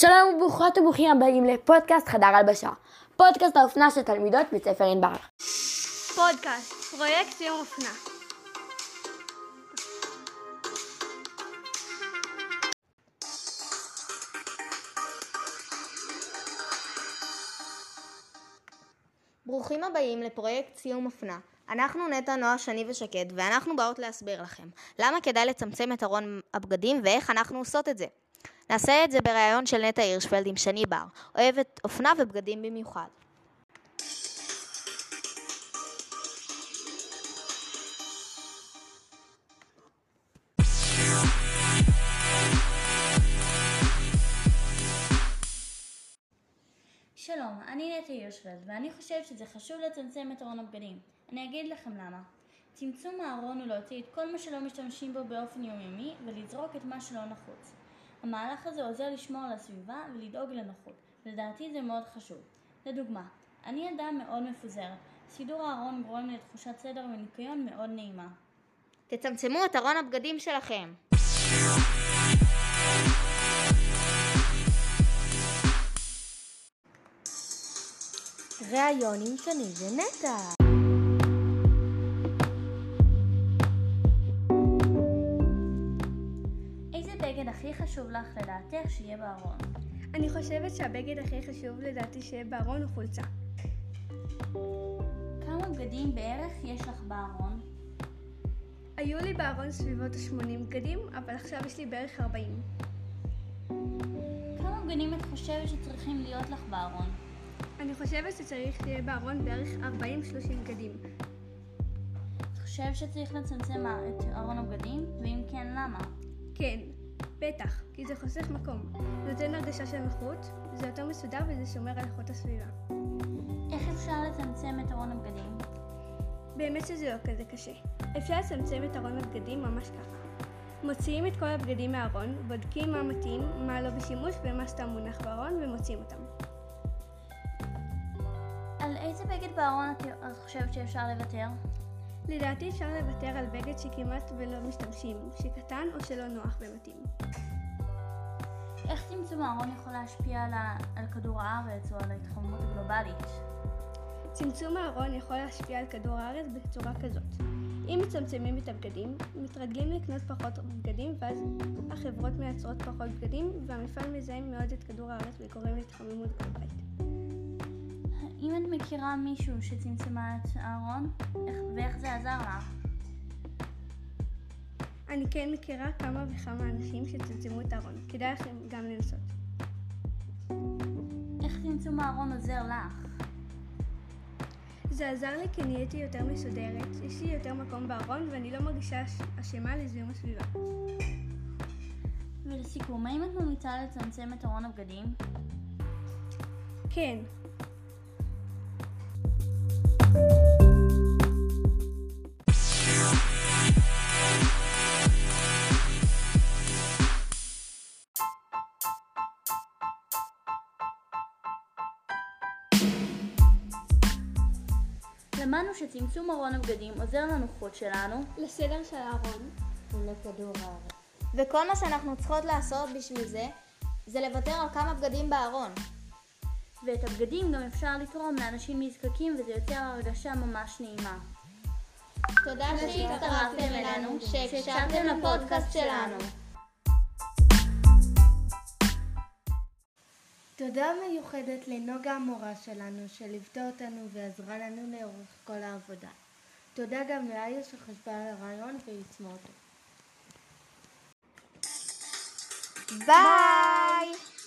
שלום וברוכות וברוכים הבאים לפודקאסט חדר הלבשה. פודקאסט האופנה של תלמידות בית ספר ענבר. פודקאסט, פרויקט יום אופנה. ברוכים הבאים לפרויקט סיום אופנה. אנחנו נטע, נועה, שני ושקד, ואנחנו באות להסביר לכם למה כדאי לצמצם את ארון הבגדים ואיך אנחנו עושות את זה. נעשה את זה בריאיון של נטע הירשפלד עם שני בר, אוהבת אופנה ובגדים במיוחד. שלום, אני נטע הירשפלד, ואני חושבת שזה חשוב לצמצם את ארון הבגדים. אני אגיד לכם למה. צמצום הארון הוא להוציא את כל מה שלא משתמשים בו באופן יומיומי ולזרוק את מה שלא נחוץ. המהלך הזה עוזר לשמור על הסביבה ולדאוג לנוחות. לדעתי זה מאוד חשוב. לדוגמה, אני אדם מאוד מפוזרת. סידור הארון גורם לי לתחושת סדר וניקיון מאוד נעימה. תצמצמו את ארון הבגדים שלכם. ראיון עם שני ונטע. איזה בגד הכי חשוב לך לדעתך שיהיה בארון? אני חושבת שהבגד הכי חשוב לדעתי שיהיה בארון הוא חולצה. כמה בגדים בערך יש לך בארון? היו לי בארון סביבות ה-80 בגדים, אבל עכשיו יש לי בערך 40. כמה בגדים את חושבת שצריכים להיות לך בארון? אני חושבת שצריך שיהיה בארון בערך 40-30 בגדים. את חושבת שצריך לצמצם את ארון הבגדים? ואם כן, למה? כן, בטח, כי זה חוסך מקום. נותן הרגשה של נוחות, זה יותר מסודר וזה שומר על איכות הסביבה. איך אפשר לצמצם את ארון הבגדים? באמת שזה לא כזה קשה. אפשר לצמצם את ארון הבגדים ממש ככה. מוציאים את כל הבגדים מהארון, בודקים מה מתאים, מה לא בשימוש ומה סתם מונח בארון ומוציאים אותם. על איזה בגד בארון את חושבת שאפשר לוותר? לדעתי אפשר לוותר על בגד שכמעט ולא משתמשים, שקטן או שלא נוח ומתאים. איך צמצום הארון יכול להשפיע על, ה... על כדור הארץ או על ההתחממות הגלובלית? צמצום הארון יכול להשפיע על כדור הארץ בצורה כזאת. אם מצמצמים את הבגדים, מתרגלים לקנות פחות בגדים ואז החברות מייצרות פחות בגדים והמפעל מזהם מאוד את כדור הארץ וגורם להתחממות גלובלית. מכירה מישהו שצמצמה את הארון, איך... ואיך זה עזר לך? אני כן מכירה כמה וכמה אנשים שצמצמו את הארון, כדאי לכם גם לנסות. איך צמצום הארון עוזר לך? זה עזר לי כי נהייתי יותר מסודרת, יש לי יותר מקום בארון ואני לא מרגישה אש- אשמה לזיהום הסביבה. ולסיכום, האם את ממליצה לצמצם את ארון הבגדים? כן, למדנו שצמצום ארון הבגדים עוזר לנוחות שלנו לסדר של הארון. ולכדור הארץ. וכל מה שאנחנו צריכות לעשות בשביל זה, זה לוותר על כמה בגדים בארון. ואת הבגדים גם אפשר לתרום לאנשים נזקקים וזה יוצר הרגשה ממש נעימה. תודה שהצטרפתם אלינו, שהקשבתם לפודקאסט שלנו. תודה מיוחדת לנוגה המורה שלנו שליוותה אותנו ועזרה לנו לאורך כל העבודה. תודה גם לאיה שחשבה על הרעיון ויישמה אותו. ביי!